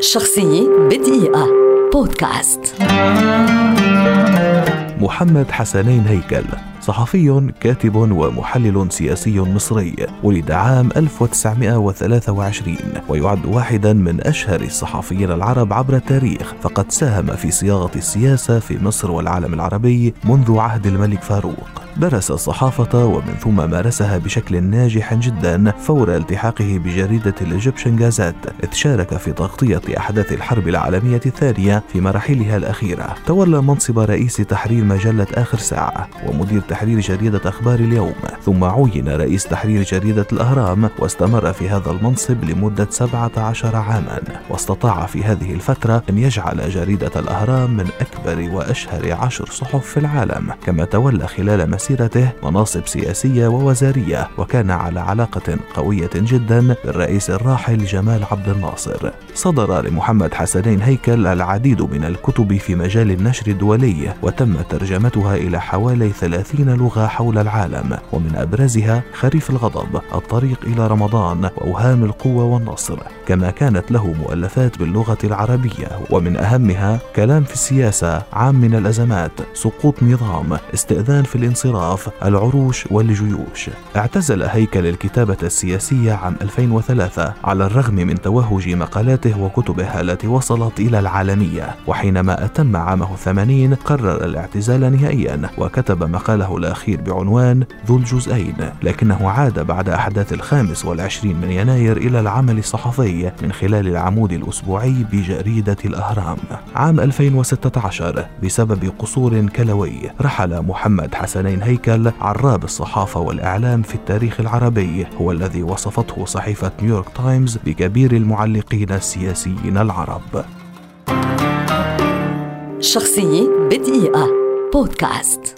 شخصية بدقيقة. بودكاست. محمد حسنين هيكل. صحفي كاتب ومحلل سياسي مصري ولد عام 1923 ويعد واحدا من أشهر الصحفيين العرب عبر التاريخ. فقد ساهم في صياغة السياسة في مصر والعالم العربي منذ عهد الملك فاروق. درس الصحافة ومن ثم مارسها بشكل ناجح جدا فور التحاقه بجريدة الإيجيبشن جازات إذ شارك في تغطية أحداث الحرب العالمية الثانية في مراحلها الأخيرة. تولى منصب رئيس تحرير مجلة آخر ساعة ومدير تحرير جريدة أخبار اليوم. ثم عين رئيس تحرير جريدة الأهرام واستمر في هذا المنصب لمدة 17 عاما. واستطاع في هذه الفترة أن يجعل جريدة الأهرام من أكبر وأشهر عشر صحف في العالم. كما تولى خلال مسيرته مناصب سياسية ووزارية وكان على علاقة قوية جدا بالرئيس الراحل جمال عبد الناصر. صدر لمحمد حسنين هيكل العديد من الكتب في مجال النشر الدولي وتم ترجمتها إلى حوالي 30 لغة حول العالم ومن أبرزها خريف الغضب الطريق إلى رمضان وأوهام القوة والنصر. كما كانت له مؤلفات باللغة العربية ومن أهمها كلام في السياسة عام من الأزمات سقوط نظام استئذان في الانصراف العروش والجيوش. اعتزل هيكل الكتابة السياسية عام 2003 على الرغم من توهج مقالاته وكتبه التي وصلت إلى العالمية. وحينما أتم عامه 80 قرر الاعتزال نهائيا وكتب مقاله الأخير بعنوان ذو الجزئين. لكنه عاد بعد أحداث الخامس والعشرين من يناير إلى العمل الصحفي من خلال العمود الأسبوعي بجريدة الأهرام. عام 2016 بسبب قصور كلوي رحل محمد حسنين هيكل عراب الصحافة والإعلام في التاريخ العربي هو الذي وصفته صحيفة نيويورك تايمز بكبير المعلقين السياسيين العرب. شخصية بدقيقة. بودكاست.